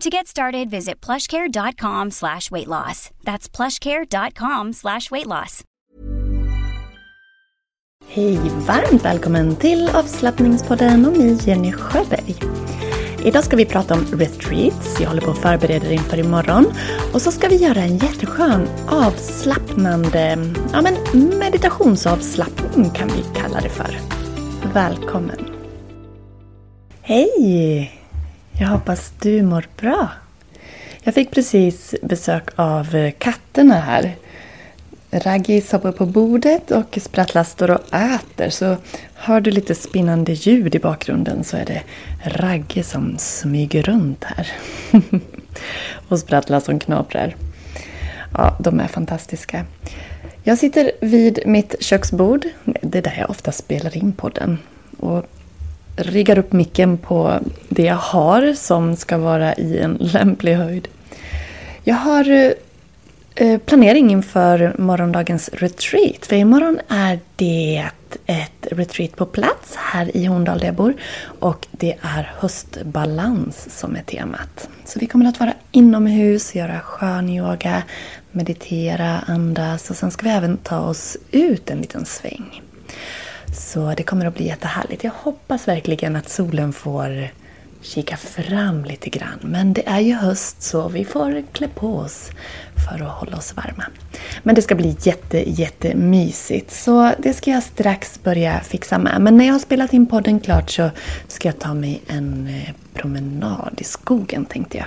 To get started, visit plushcare.com slash weight loss. That's plushcare.com slash weight loss. Hej, varmt välkommen till avslappningspodden och mig Jenny Sjöberg. Idag ska vi prata om retreats, jag håller på att förbereda inför imorgon. Och så ska vi göra en jätteskön avslappnande, ja men meditationsavslappning kan vi kalla det för. Välkommen! Hej! Jag hoppas du mår bra. Jag fick precis besök av eh, katterna här. Raggis hoppar på bordet och Sprattla står och äter. Så hör du lite spinnande ljud i bakgrunden så är det Ragge som smyger runt här. och Sprattla som knaprar. Ja, de är fantastiska. Jag sitter vid mitt köksbord. Det är där jag ofta spelar in podden. Och riggar upp micken på det jag har som ska vara i en lämplig höjd. Jag har eh, planering inför morgondagens retreat. För imorgon är det ett retreat på plats här i Horndal där jag bor. Och det är höstbalans som är temat. Så vi kommer att vara inomhus, göra skön yoga, meditera, andas och sen ska vi även ta oss ut en liten sväng. Så det kommer att bli jättehärligt. Jag hoppas verkligen att solen får kika fram lite grann. Men det är ju höst så vi får klä på oss för att hålla oss varma. Men det ska bli jätte, jättemysigt. Så det ska jag strax börja fixa med. Men när jag har spelat in podden klart så ska jag ta mig en eh, promenad i skogen tänkte jag.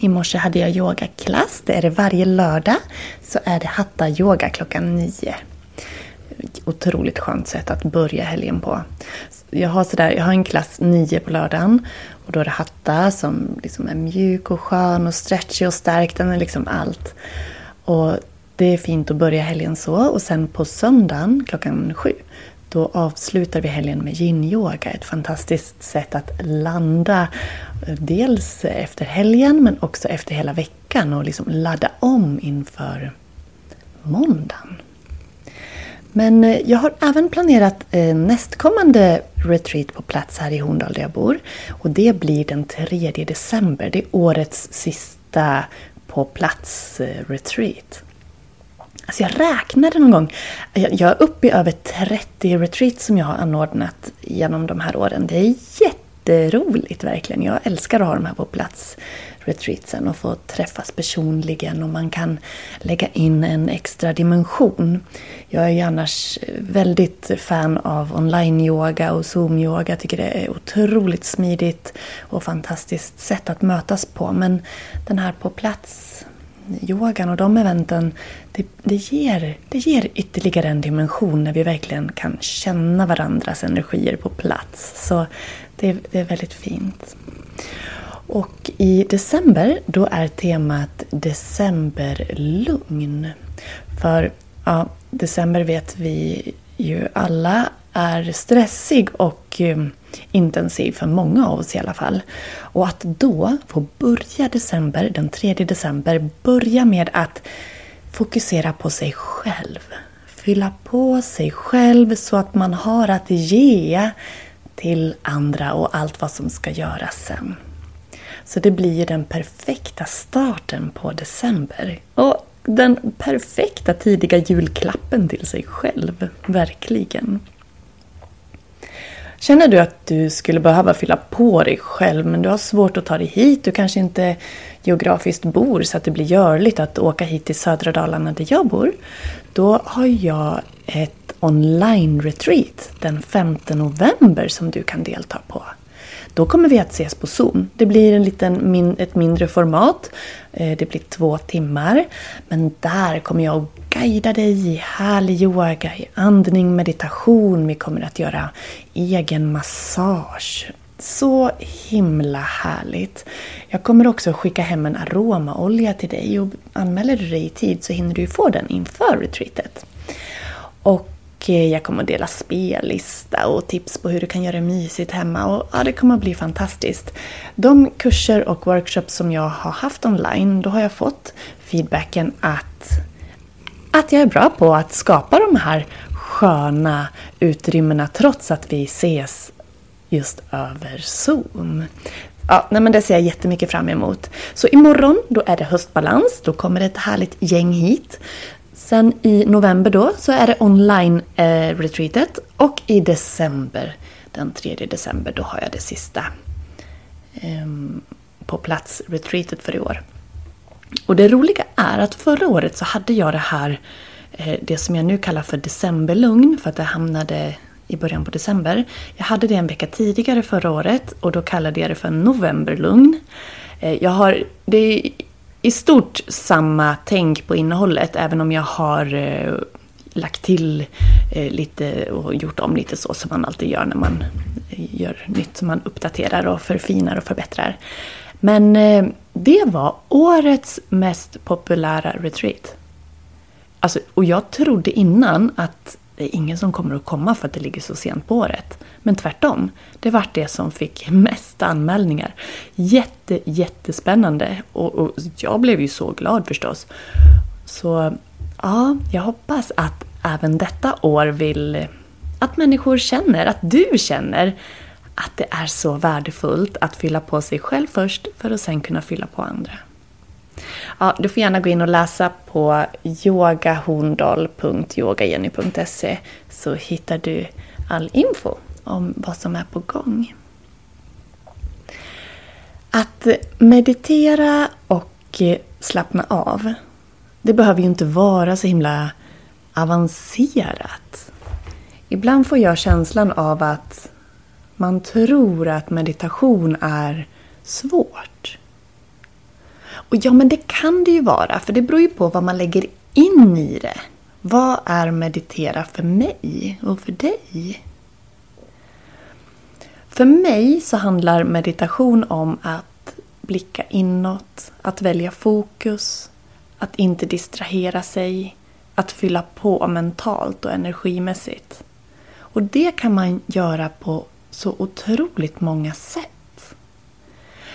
I morse hade jag yogaklass. Det är det varje lördag. Så är det hatta yoga klockan nio otroligt skönt sätt att börja helgen på. Jag har, sådär, jag har en klass 9 på lördagen och då är det hatta som liksom är mjuk och skön och stretchig och stark. Den är liksom allt. Och det är fint att börja helgen så. Och sen på söndagen klockan sju då avslutar vi helgen med yin-yoga. Ett fantastiskt sätt att landa dels efter helgen men också efter hela veckan och liksom ladda om inför måndagen. Men eh, jag har även planerat eh, nästkommande retreat på plats här i Horndal där jag bor. Och det blir den 3 december. Det är årets sista på plats-retreat. Eh, alltså jag räknade någon gång. Jag är uppe i över 30 retreats som jag har anordnat genom de här åren. Det är jätteroligt verkligen. Jag älskar att ha de här på plats retreatsen och få träffas personligen och man kan lägga in en extra dimension. Jag är ju annars väldigt fan av online-yoga och zoom-yoga. tycker det är otroligt smidigt och fantastiskt sätt att mötas på. Men den här på plats yogan och de eventen, det, det, ger, det ger ytterligare en dimension när vi verkligen kan känna varandras energier på plats. Så det, det är väldigt fint. Och i december då är temat decemberlugn. För ja, december vet vi ju alla är stressig och eh, intensiv för många av oss i alla fall. Och att då få börja december, den 3 december, börja med att fokusera på sig själv. Fylla på sig själv så att man har att ge till andra och allt vad som ska göras sen. Så det blir ju den perfekta starten på december. Och den perfekta tidiga julklappen till sig själv. Verkligen. Känner du att du skulle behöva fylla på dig själv men du har svårt att ta dig hit, du kanske inte geografiskt bor så att det blir görligt att åka hit till södra Dalarna där jag bor. Då har jag ett online-retreat den 5 november som du kan delta på. Då kommer vi att ses på Zoom. Det blir en liten, ett mindre format. Eh, det blir två timmar. Men där kommer jag att guida dig i härlig yoga, i andning, meditation. Vi kommer att göra egen massage. Så himla härligt! Jag kommer också skicka hem en aromaolja till dig och anmäler du dig i tid så hinner du få den inför retreatet. Och jag kommer att dela spellista och tips på hur du kan göra det mysigt hemma. Och ja, det kommer att bli fantastiskt. De kurser och workshops som jag har haft online, då har jag fått feedbacken att, att jag är bra på att skapa de här sköna utrymmena trots att vi ses just över Zoom. Ja, nej men det ser jag jättemycket fram emot. Så imorgon då är det höstbalans. Då kommer det ett härligt gäng hit Sen i november då så är det online-retreatet eh, och i december, den 3 december, då har jag det sista eh, på plats-retreatet för i år. Och det roliga är att förra året så hade jag det här, eh, det som jag nu kallar för decemberlugn, för att det hamnade i början på december. Jag hade det en vecka tidigare förra året och då kallade jag det för novemberlugn. Eh, jag har, det i stort samma tänk på innehållet, även om jag har eh, lagt till eh, lite och gjort om lite så som man alltid gör när man eh, gör nytt. Som man uppdaterar och förfinar och förbättrar. Men eh, det var årets mest populära retreat. Alltså, och jag trodde innan att det är ingen som kommer att komma för att det ligger så sent på året. Men tvärtom, det var det som fick mest anmälningar. Jätte, jättespännande och, och jag blev ju så glad förstås. Så ja, jag hoppas att även detta år vill att människor känner, att du känner att det är så värdefullt att fylla på sig själv först för att sen kunna fylla på andra. Ja, du får gärna gå in och läsa på yogahorndal.yogajenny.se så hittar du all info om vad som är på gång. Att meditera och slappna av, det behöver ju inte vara så himla avancerat. Ibland får jag känslan av att man tror att meditation är svårt. Och ja, men det kan det ju vara, för det beror ju på vad man lägger in i det. Vad är meditera för mig och för dig? För mig så handlar meditation om att blicka inåt, att välja fokus, att inte distrahera sig, att fylla på mentalt och energimässigt. Och det kan man göra på så otroligt många sätt.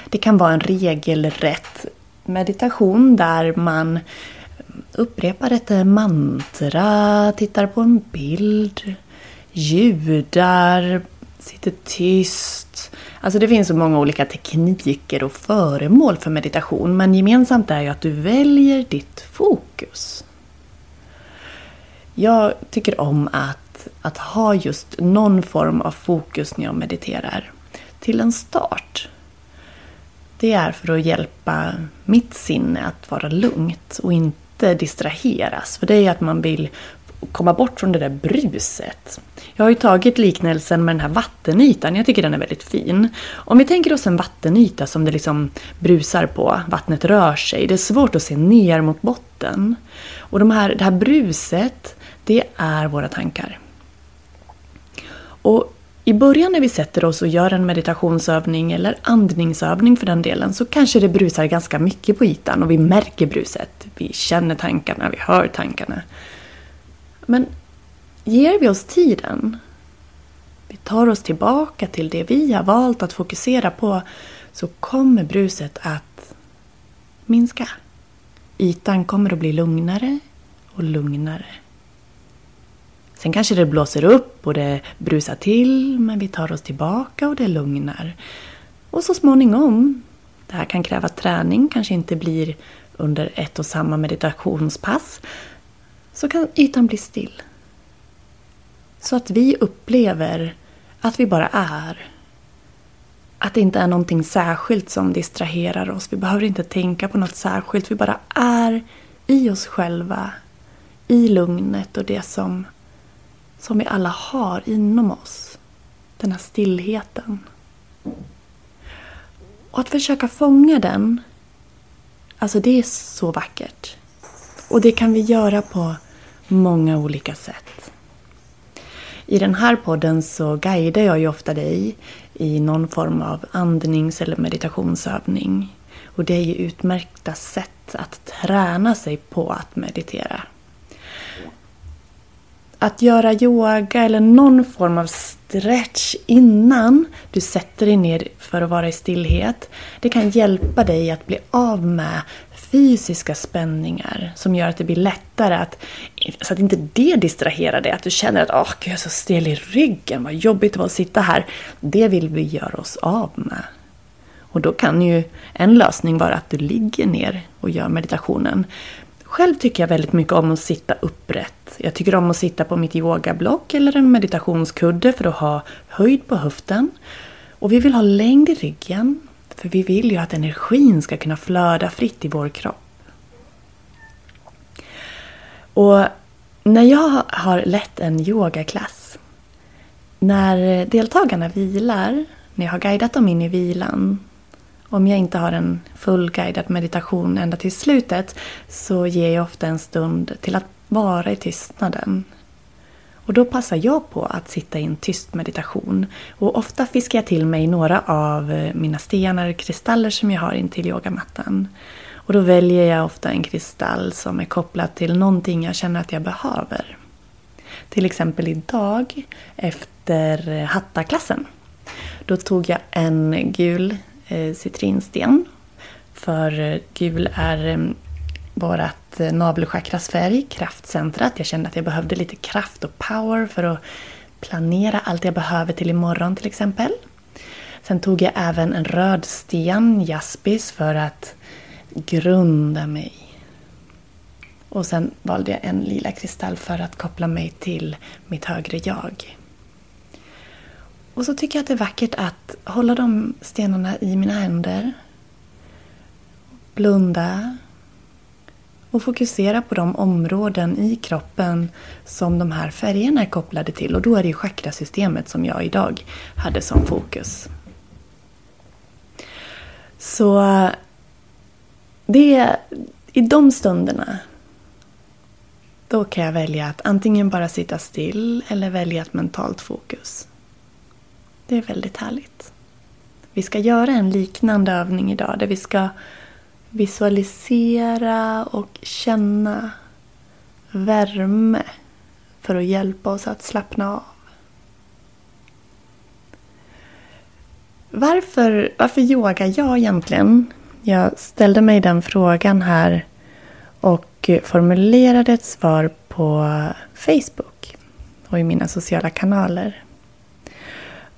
Det kan vara en regelrätt meditation där man upprepar ett mantra, tittar på en bild, ljudar, sitter tyst. Alltså det finns så många olika tekniker och föremål för meditation men gemensamt är ju att du väljer ditt fokus. Jag tycker om att, att ha just någon form av fokus när jag mediterar. Till en start det är för att hjälpa mitt sinne att vara lugnt och inte distraheras. För det är att man vill komma bort från det där bruset. Jag har ju tagit liknelsen med den här vattenytan, jag tycker den är väldigt fin. Om vi tänker oss en vattenyta som det liksom brusar på, vattnet rör sig, det är svårt att se ner mot botten. Och de här, det här bruset, det är våra tankar. Och i början när vi sätter oss och gör en meditationsövning eller andningsövning för den delen så kanske det brusar ganska mycket på ytan och vi märker bruset. Vi känner tankarna, vi hör tankarna. Men ger vi oss tiden, vi tar oss tillbaka till det vi har valt att fokusera på så kommer bruset att minska. Ytan kommer att bli lugnare och lugnare. Sen kanske det blåser upp och det brusar till men vi tar oss tillbaka och det lugnar. Och så småningom, det här kan kräva träning, kanske inte blir under ett och samma meditationspass så kan ytan bli still. Så att vi upplever att vi bara är. Att det inte är någonting särskilt som distraherar oss. Vi behöver inte tänka på något särskilt. Vi bara är i oss själva. I lugnet och det som, som vi alla har inom oss. Den här stillheten. Och att försöka fånga den, alltså det är så vackert. Och det kan vi göra på många olika sätt. I den här podden så guidar jag ju ofta dig i någon form av andnings eller meditationsövning. Och det är ju utmärkta sätt att träna sig på att meditera. Att göra yoga eller någon form av stretch innan du sätter dig ner för att vara i stillhet. Det kan hjälpa dig att bli av med fysiska spänningar som gör att det blir lättare att... Så att inte det distraherar dig, att du känner att åh, jag är så stel i ryggen, vad jobbigt det var att sitta här. Det vill vi göra oss av med. Och då kan ju en lösning vara att du ligger ner och gör meditationen. Själv tycker jag väldigt mycket om att sitta upprätt. Jag tycker om att sitta på mitt yogablock eller en meditationskudde för att ha höjd på höften. Och vi vill ha längd i ryggen. För vi vill ju att energin ska kunna flöda fritt i vår kropp. Och när jag har lett en yogaklass, när deltagarna vilar, när jag har guidat dem in i vilan, om jag inte har en fullguidad meditation ända till slutet så ger jag ofta en stund till att vara i tystnaden. Och då passar jag på att sitta i en tyst meditation. Och ofta fiskar jag till mig några av eh, mina stenar och kristaller som jag har in till yogamattan. Och då väljer jag ofta en kristall som är kopplad till någonting jag känner att jag behöver. Till exempel idag efter eh, hattaklassen. Då tog jag en gul Eh, citrinsten. För eh, gul är eh, vårt navelchakras färg, kraftcentrat. Jag kände att jag behövde lite kraft och power för att planera allt jag behöver till imorgon till exempel. Sen tog jag även en röd sten, jaspis, för att grunda mig. Och sen valde jag en lila kristall för att koppla mig till mitt högre jag. Och så tycker jag att det är vackert att hålla de stenarna i mina händer. Blunda. Och fokusera på de områden i kroppen som de här färgerna är kopplade till. Och då är det ju chakrasystemet som jag idag hade som fokus. Så det är i de stunderna då kan jag välja att antingen bara sitta still eller välja ett mentalt fokus. Det är väldigt härligt. Vi ska göra en liknande övning idag där vi ska visualisera och känna värme för att hjälpa oss att slappna av. Varför, varför yogar jag egentligen? Jag ställde mig den frågan här och formulerade ett svar på Facebook och i mina sociala kanaler.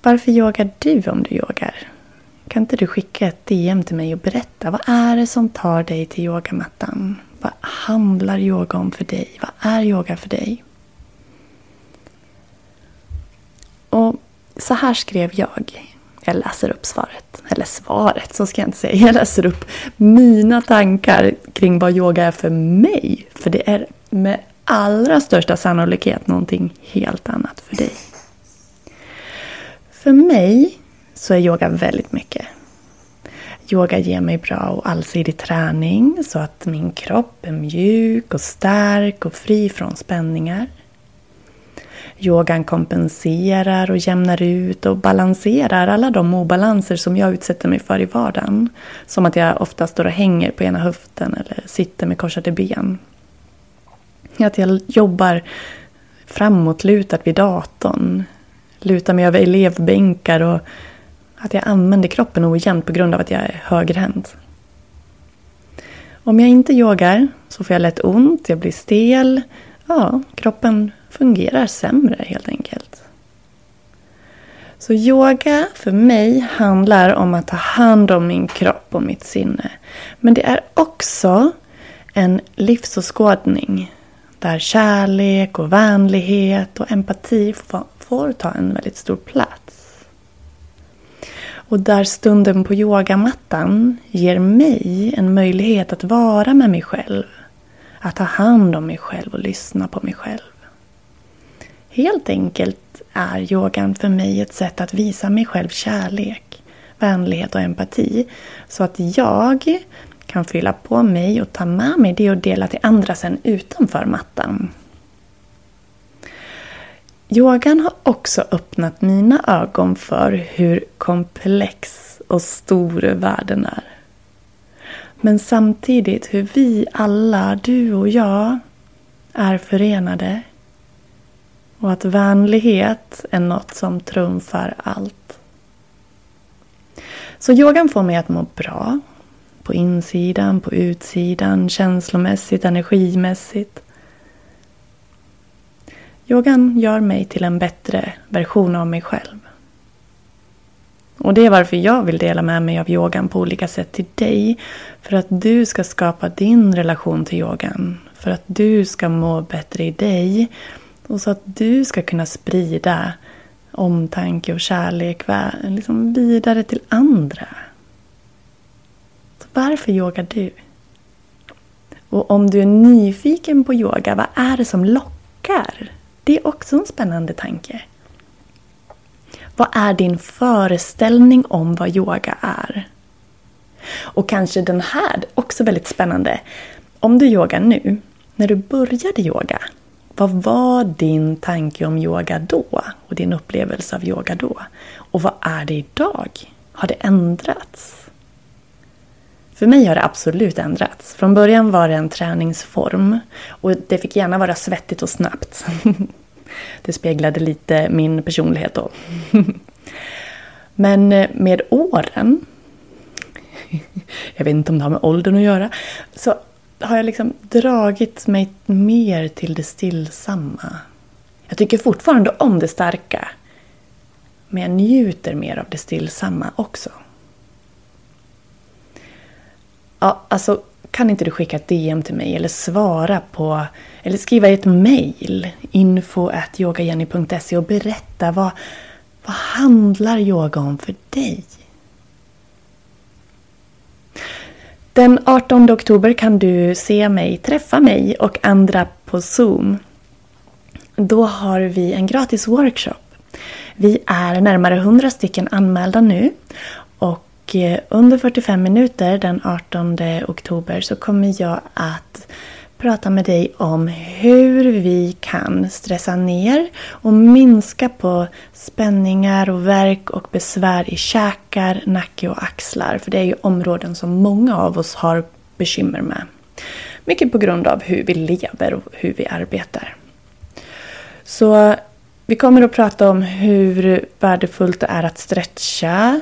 Varför yogar du om du yogar? Kan inte du skicka ett DM till mig och berätta vad är det som tar dig till yogamattan? Vad handlar yoga om för dig? Vad är yoga för dig? Och så här skrev jag. Jag läser upp svaret. Eller svaret, så ska jag inte säga. Jag läser upp mina tankar kring vad yoga är för mig. För det är med allra största sannolikhet någonting helt annat för dig. För mig så är yoga väldigt mycket. Yoga ger mig bra och allsidig träning så att min kropp är mjuk och stark och fri från spänningar. Yogan kompenserar och jämnar ut och balanserar alla de obalanser som jag utsätter mig för i vardagen. Som att jag ofta står och hänger på ena höften eller sitter med korsade ben. Att jag jobbar framåtlutat vid datorn luta mig över elevbänkar och att jag använder kroppen ojämnt på grund av att jag är högerhänt. Om jag inte yogar så får jag lätt ont, jag blir stel. Ja, kroppen fungerar sämre helt enkelt. Så yoga för mig handlar om att ta hand om min kropp och mitt sinne. Men det är också En livsåskådning där kärlek och vänlighet och empati får ta en väldigt stor plats. Och där stunden på yogamattan ger mig en möjlighet att vara med mig själv. Att ta hand om mig själv och lyssna på mig själv. Helt enkelt är yogan för mig ett sätt att visa mig själv kärlek, vänlighet och empati. Så att jag kan fylla på mig och ta med mig det och dela till andra sen utanför mattan. Yogan har också öppnat mina ögon för hur komplex och stor världen är. Men samtidigt hur vi alla, du och jag, är förenade. Och att vänlighet är något som trumfar allt. Så yogan får mig att må bra. På insidan, på utsidan, känslomässigt, energimässigt. Yogan gör mig till en bättre version av mig själv. Och det är varför jag vill dela med mig av yogan på olika sätt till dig. För att du ska skapa din relation till yogan. För att du ska må bättre i dig. Och så att du ska kunna sprida omtanke och kärlek liksom vidare till andra. Varför yogar du? Och om du är nyfiken på yoga, vad är det som lockar? Det är också en spännande tanke. Vad är din föreställning om vad yoga är? Och kanske den här, också väldigt spännande. Om du yogar nu, när du började yoga, vad var din tanke om yoga då? Och din upplevelse av yoga då? Och vad är det idag? Har det ändrats? För mig har det absolut ändrats. Från början var det en träningsform och det fick gärna vara svettigt och snabbt. Det speglade lite min personlighet då. Men eh, med åren, jag vet inte om det har med åldern att göra, så har jag liksom dragit mig mer till det stillsamma. Jag tycker fortfarande om det starka. Men jag njuter mer av det stillsamma också. Ja, alltså kan inte du skicka ett DM till mig eller svara på eller skriva ett mail info yogajenny.se och berätta vad, vad handlar yoga om för dig? Den 18 oktober kan du se mig, träffa mig och andra på Zoom. Då har vi en gratis workshop. Vi är närmare 100 stycken anmälda nu och och eh, under 45 minuter den 18 oktober så kommer jag att prata med dig om hur vi kan stressa ner och minska på spänningar och värk och besvär i käkar, nacke och axlar. För det är ju områden som många av oss har bekymmer med. Mycket på grund av hur vi lever och hur vi arbetar. Så vi kommer att prata om hur värdefullt det är att stretcha,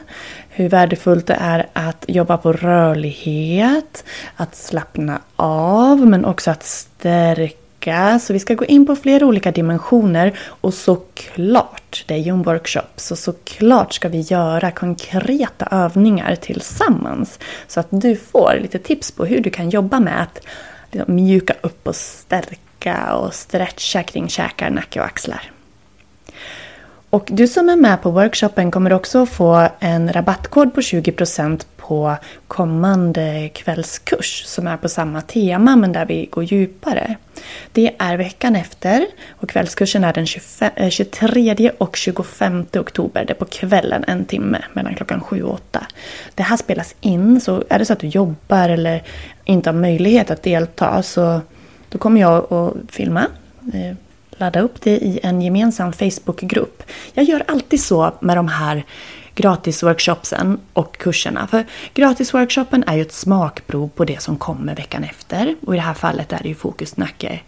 hur värdefullt det är att jobba på rörlighet, att slappna av men också att stärka. Så vi ska gå in på flera olika dimensioner och såklart, det är ju en workshop, så såklart ska vi göra konkreta övningar tillsammans. Så att du får lite tips på hur du kan jobba med att liksom, mjuka upp och stärka och stretcha kring käkar, nacke och axlar. Och du som är med på workshopen kommer också få en rabattkod på 20% på kommande kvällskurs som är på samma tema men där vi går djupare. Det är veckan efter och kvällskursen är den 25, 23 eh, och 25 oktober. Det är på kvällen en timme mellan klockan 7 och 8. Det här spelas in så är det så att du jobbar eller inte har möjlighet att delta så då kommer jag att filma eh, ladda upp det i en gemensam Facebookgrupp. Jag gör alltid så med de här gratisworkshopsen och kurserna. För gratisworkshopen är ju ett smakprov på det som kommer veckan efter. Och i det här fallet är det ju fokus nacke,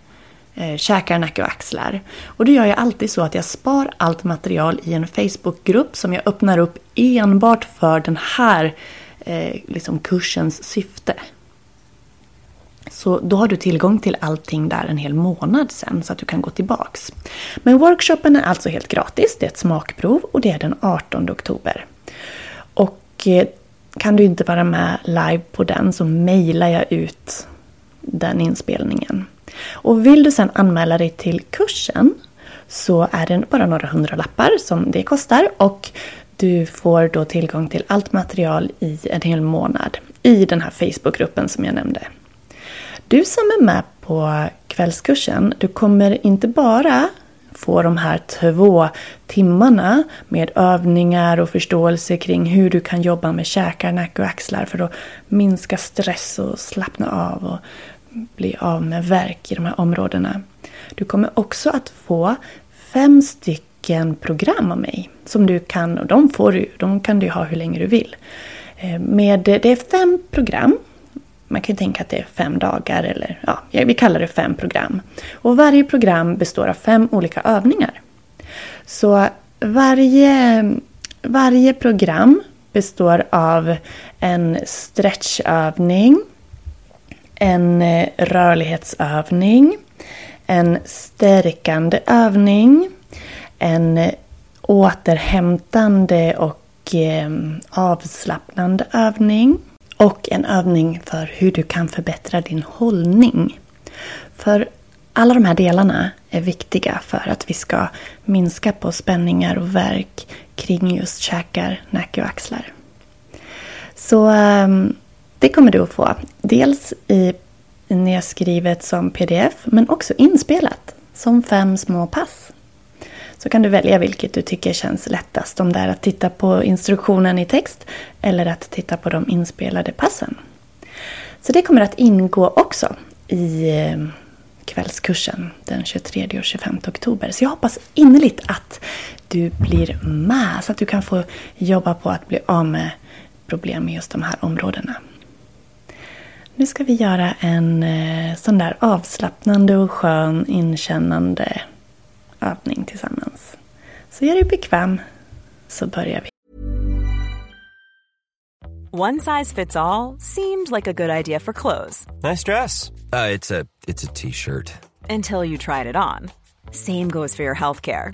eh, käkar, nacke och axlar. Och då gör jag alltid så att jag spar allt material i en Facebookgrupp som jag öppnar upp enbart för den här eh, liksom kursens syfte. Så då har du tillgång till allting där en hel månad sen så att du kan gå tillbaks. Men workshopen är alltså helt gratis, det är ett smakprov och det är den 18 oktober. Och eh, kan du inte vara med live på den så mejlar jag ut den inspelningen. Och vill du sen anmäla dig till kursen så är det bara några hundra lappar som det kostar och du får då tillgång till allt material i en hel månad i den här Facebookgruppen som jag nämnde. Du som är med på kvällskursen, du kommer inte bara få de här två timmarna med övningar och förståelse kring hur du kan jobba med käkar, nacke och axlar för att minska stress och slappna av och bli av med värk i de här områdena. Du kommer också att få fem stycken program av mig som du kan, och de, får du, de kan du ha hur länge du vill. Eh, med, det är fem program man kan ju tänka att det är fem dagar eller ja, vi kallar det fem program. Och varje program består av fem olika övningar. Så varje, varje program består av en stretchövning, en eh, rörlighetsövning, en stärkande övning, en återhämtande och eh, avslappnande övning och en övning för hur du kan förbättra din hållning. För alla de här delarna är viktiga för att vi ska minska på spänningar och värk kring just käkar, nacke och axlar. Så ehm, det kommer du att få. Dels i nedskrivet som pdf men också inspelat som fem små pass. Så kan du välja vilket du tycker känns lättast. Om det är att titta på instruktionen i text eller att titta på de inspelade passen. Så det kommer att ingå också i eh, kvällskursen den 23 och 25 oktober. Så jag hoppas innerligt att du blir med så att du kan få jobba på att bli av med problem med just de här områdena. Nu ska vi göra en eh, sån där avslappnande och skön inkännande övning tillsammans. Så gör dig bekväm så börjar vi. One size fits all seemed like a good idea for clothes. Nice dress. Uh, it's a t-shirt. Until you tried it on. Same goes for your healthcare.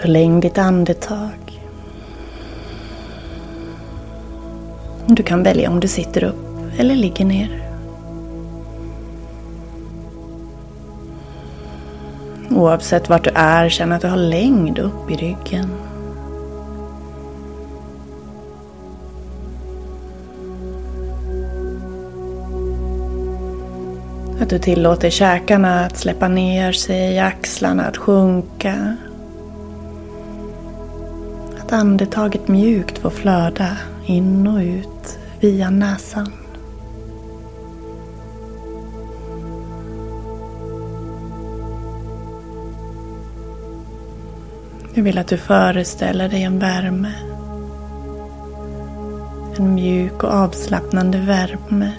Förläng ditt andetag. Du kan välja om du sitter upp eller ligger ner. Oavsett vart du är, känn att du har längd upp i ryggen. Att du tillåter käkarna att släppa ner sig, axlarna att sjunka. Att andetaget mjukt får flöda in och ut via näsan. Jag vill att du föreställer dig en värme. En mjuk och avslappnande värme.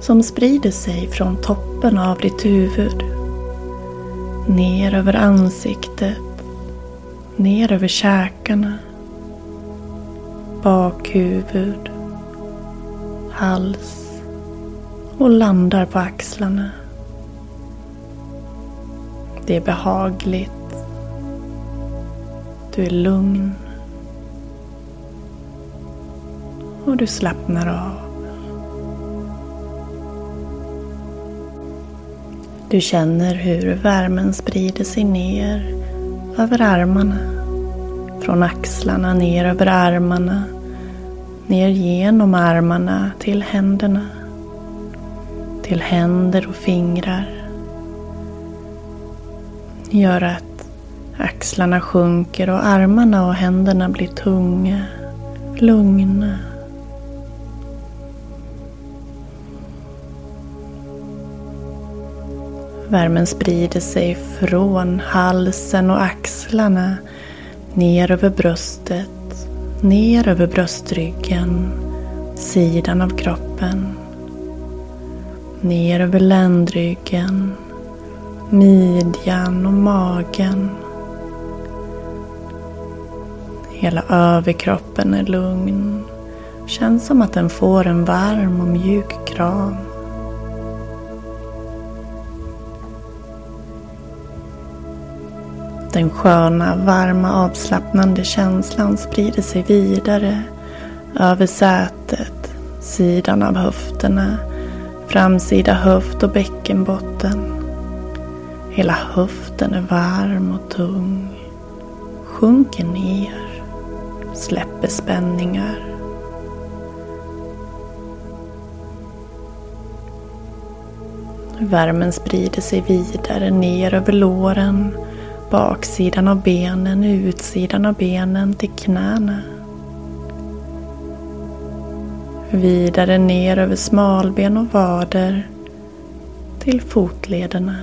Som sprider sig från toppen av ditt huvud. Ner över ansiktet. Ner över käkarna. Bakhuvud. Hals. Och landar på axlarna. Det är behagligt du är lugn. Och du slappnar av. Du känner hur värmen sprider sig ner över armarna. Från axlarna ner över armarna. Ner genom armarna till händerna. till händer och fingrar. Gör att axlarna sjunker och armarna och händerna blir tunga, lugna. Värmen sprider sig från halsen och axlarna ner över bröstet, ner över bröstryggen, sidan av kroppen, ner över ländryggen, midjan och magen. Hela överkroppen är lugn. Känns som att den får en varm och mjuk kram. Den sköna, varma, avslappnande känslan sprider sig vidare över sätet, sidan av höfterna, framsida höft och bäckenbotten. Hela höften är varm och tung. Sjunker ner, släpper spänningar. Värmen sprider sig vidare ner över låren baksidan av benen, utsidan av benen till knäna. Vidare ner över smalben och vader till fotlederna.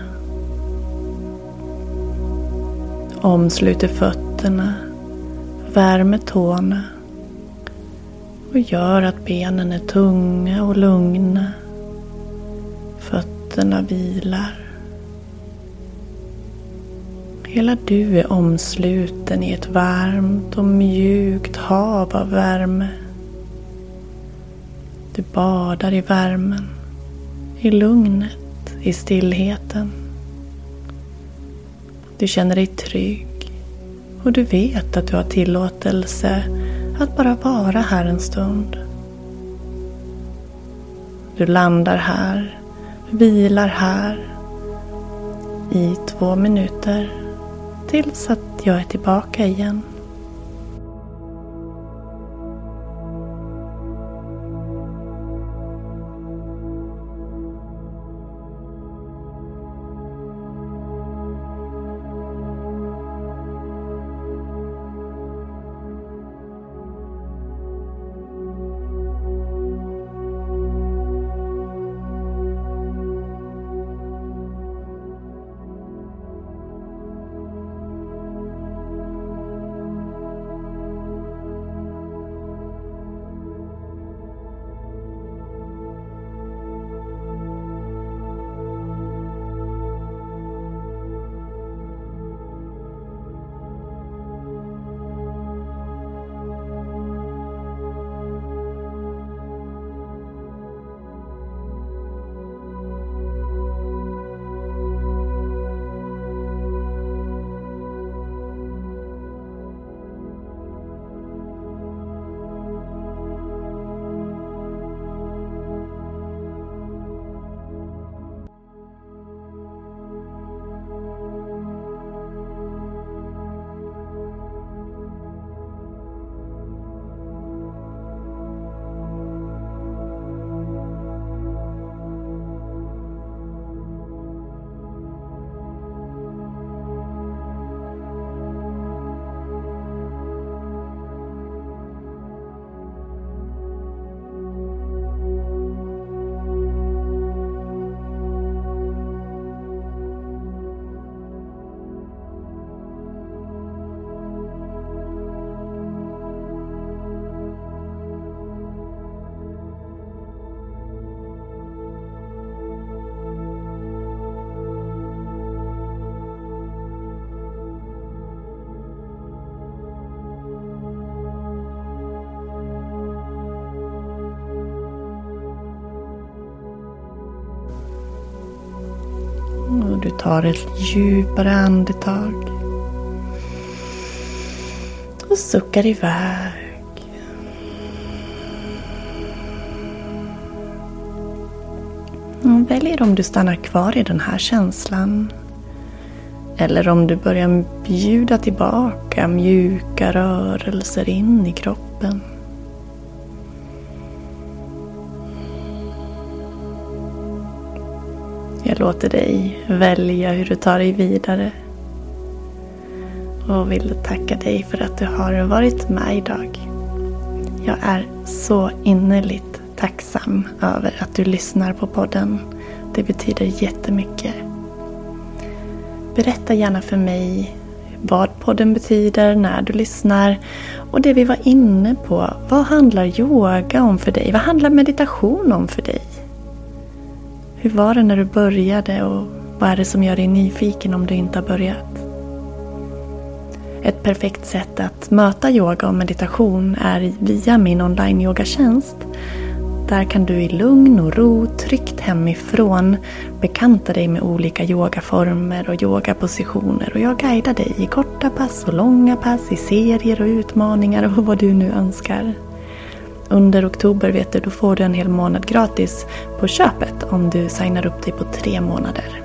Omsluter fötterna, värmer tårna och gör att benen är tunga och lugna. Fötterna vilar. Hela du är omsluten i ett varmt och mjukt hav av värme. Du badar i värmen, i lugnet, i stillheten. Du känner dig trygg och du vet att du har tillåtelse att bara vara här en stund. Du landar här, vilar här i två minuter tills att jag är tillbaka igen. Tar ett djupare andetag. Och suckar iväg. Och väljer om du stannar kvar i den här känslan. Eller om du börjar bjuda tillbaka mjuka rörelser in i kroppen. Låter dig välja hur du tar dig vidare. Och vill tacka dig för att du har varit med idag. Jag är så innerligt tacksam över att du lyssnar på podden. Det betyder jättemycket. Berätta gärna för mig vad podden betyder, när du lyssnar och det vi var inne på. Vad handlar yoga om för dig? Vad handlar meditation om för dig? Hur var det när du började och vad är det som gör dig nyfiken om du inte har börjat? Ett perfekt sätt att möta yoga och meditation är via min online-yogatjänst där kan du i lugn och ro, tryggt hemifrån, bekanta dig med olika yogaformer och yogapositioner och jag guidar dig i korta pass och långa pass, i serier och utmaningar och vad du nu önskar. Under oktober vet du, då får du en hel månad gratis på köpet om du signar upp dig på tre månader.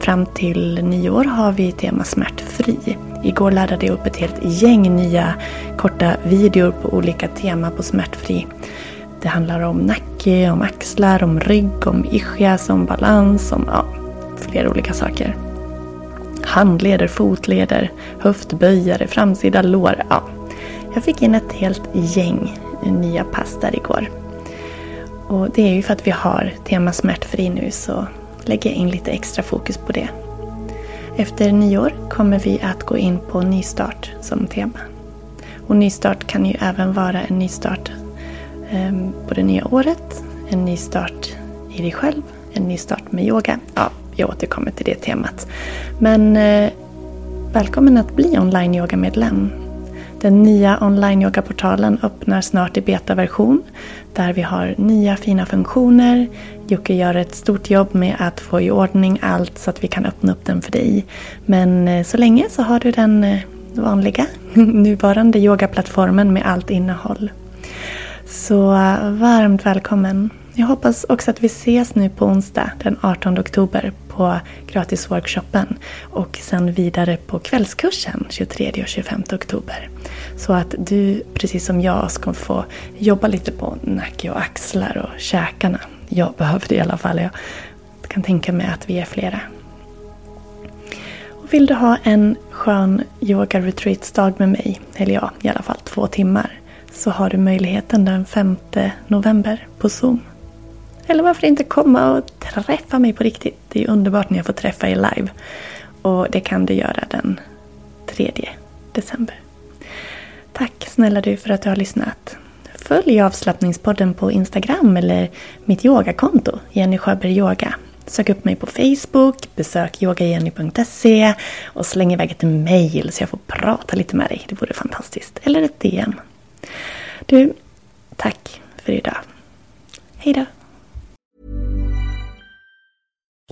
Fram till nyår har vi tema smärtfri. Igår laddade jag upp ett helt gäng nya korta videor på olika tema på smärtfri. Det handlar om nacke, om axlar, om rygg, om ischias, om balans, om ja, flera olika saker. Handleder, fotleder, höftböjare, framsida lår. Ja. Jag fick in ett helt gäng nya pass där igår. Och det är ju för att vi har tema smärtfri nu så lägger jag in lite extra fokus på det. Efter nyår kommer vi att gå in på nystart som tema. Och nystart kan ju även vara en nystart ehm, på det nya året, en nystart i dig själv, en nystart med yoga. Ja, jag återkommer till det temat. Men eh, välkommen att bli online-yoga-medlem. Den nya online-yoga-portalen öppnar snart i betaversion där vi har nya fina funktioner. Jocke gör ett stort jobb med att få i ordning allt så att vi kan öppna upp den för dig. Men eh, så länge så har du den eh, vanliga, nuvarande yogaplattformen med allt innehåll. Så eh, varmt välkommen. Jag hoppas också att vi ses nu på onsdag den 18 oktober på gratisworkshopen och sen vidare på kvällskursen 23 och 25 oktober. Så att du, precis som jag, ska få jobba lite på nacke och axlar och käkarna. Jag behöver det i alla fall. Jag kan tänka mig att vi är flera. Och vill du ha en skön yoga retreats-dag med mig, eller ja, i alla fall två timmar, så har du möjligheten den 5 november på Zoom. Eller varför inte komma och träffa mig på riktigt? Det är underbart när jag får träffa er live. Och det kan du göra den 3 december. Tack snälla du för att du har lyssnat. Följ avslappningspodden på Instagram eller mitt yogakonto, Jenny Sjöberg Yoga. Sök upp mig på Facebook, besök yogajenny.se och släng iväg ett mail så jag får prata lite med dig. Det vore fantastiskt. Eller ett DM. Du, tack för idag. Hej då.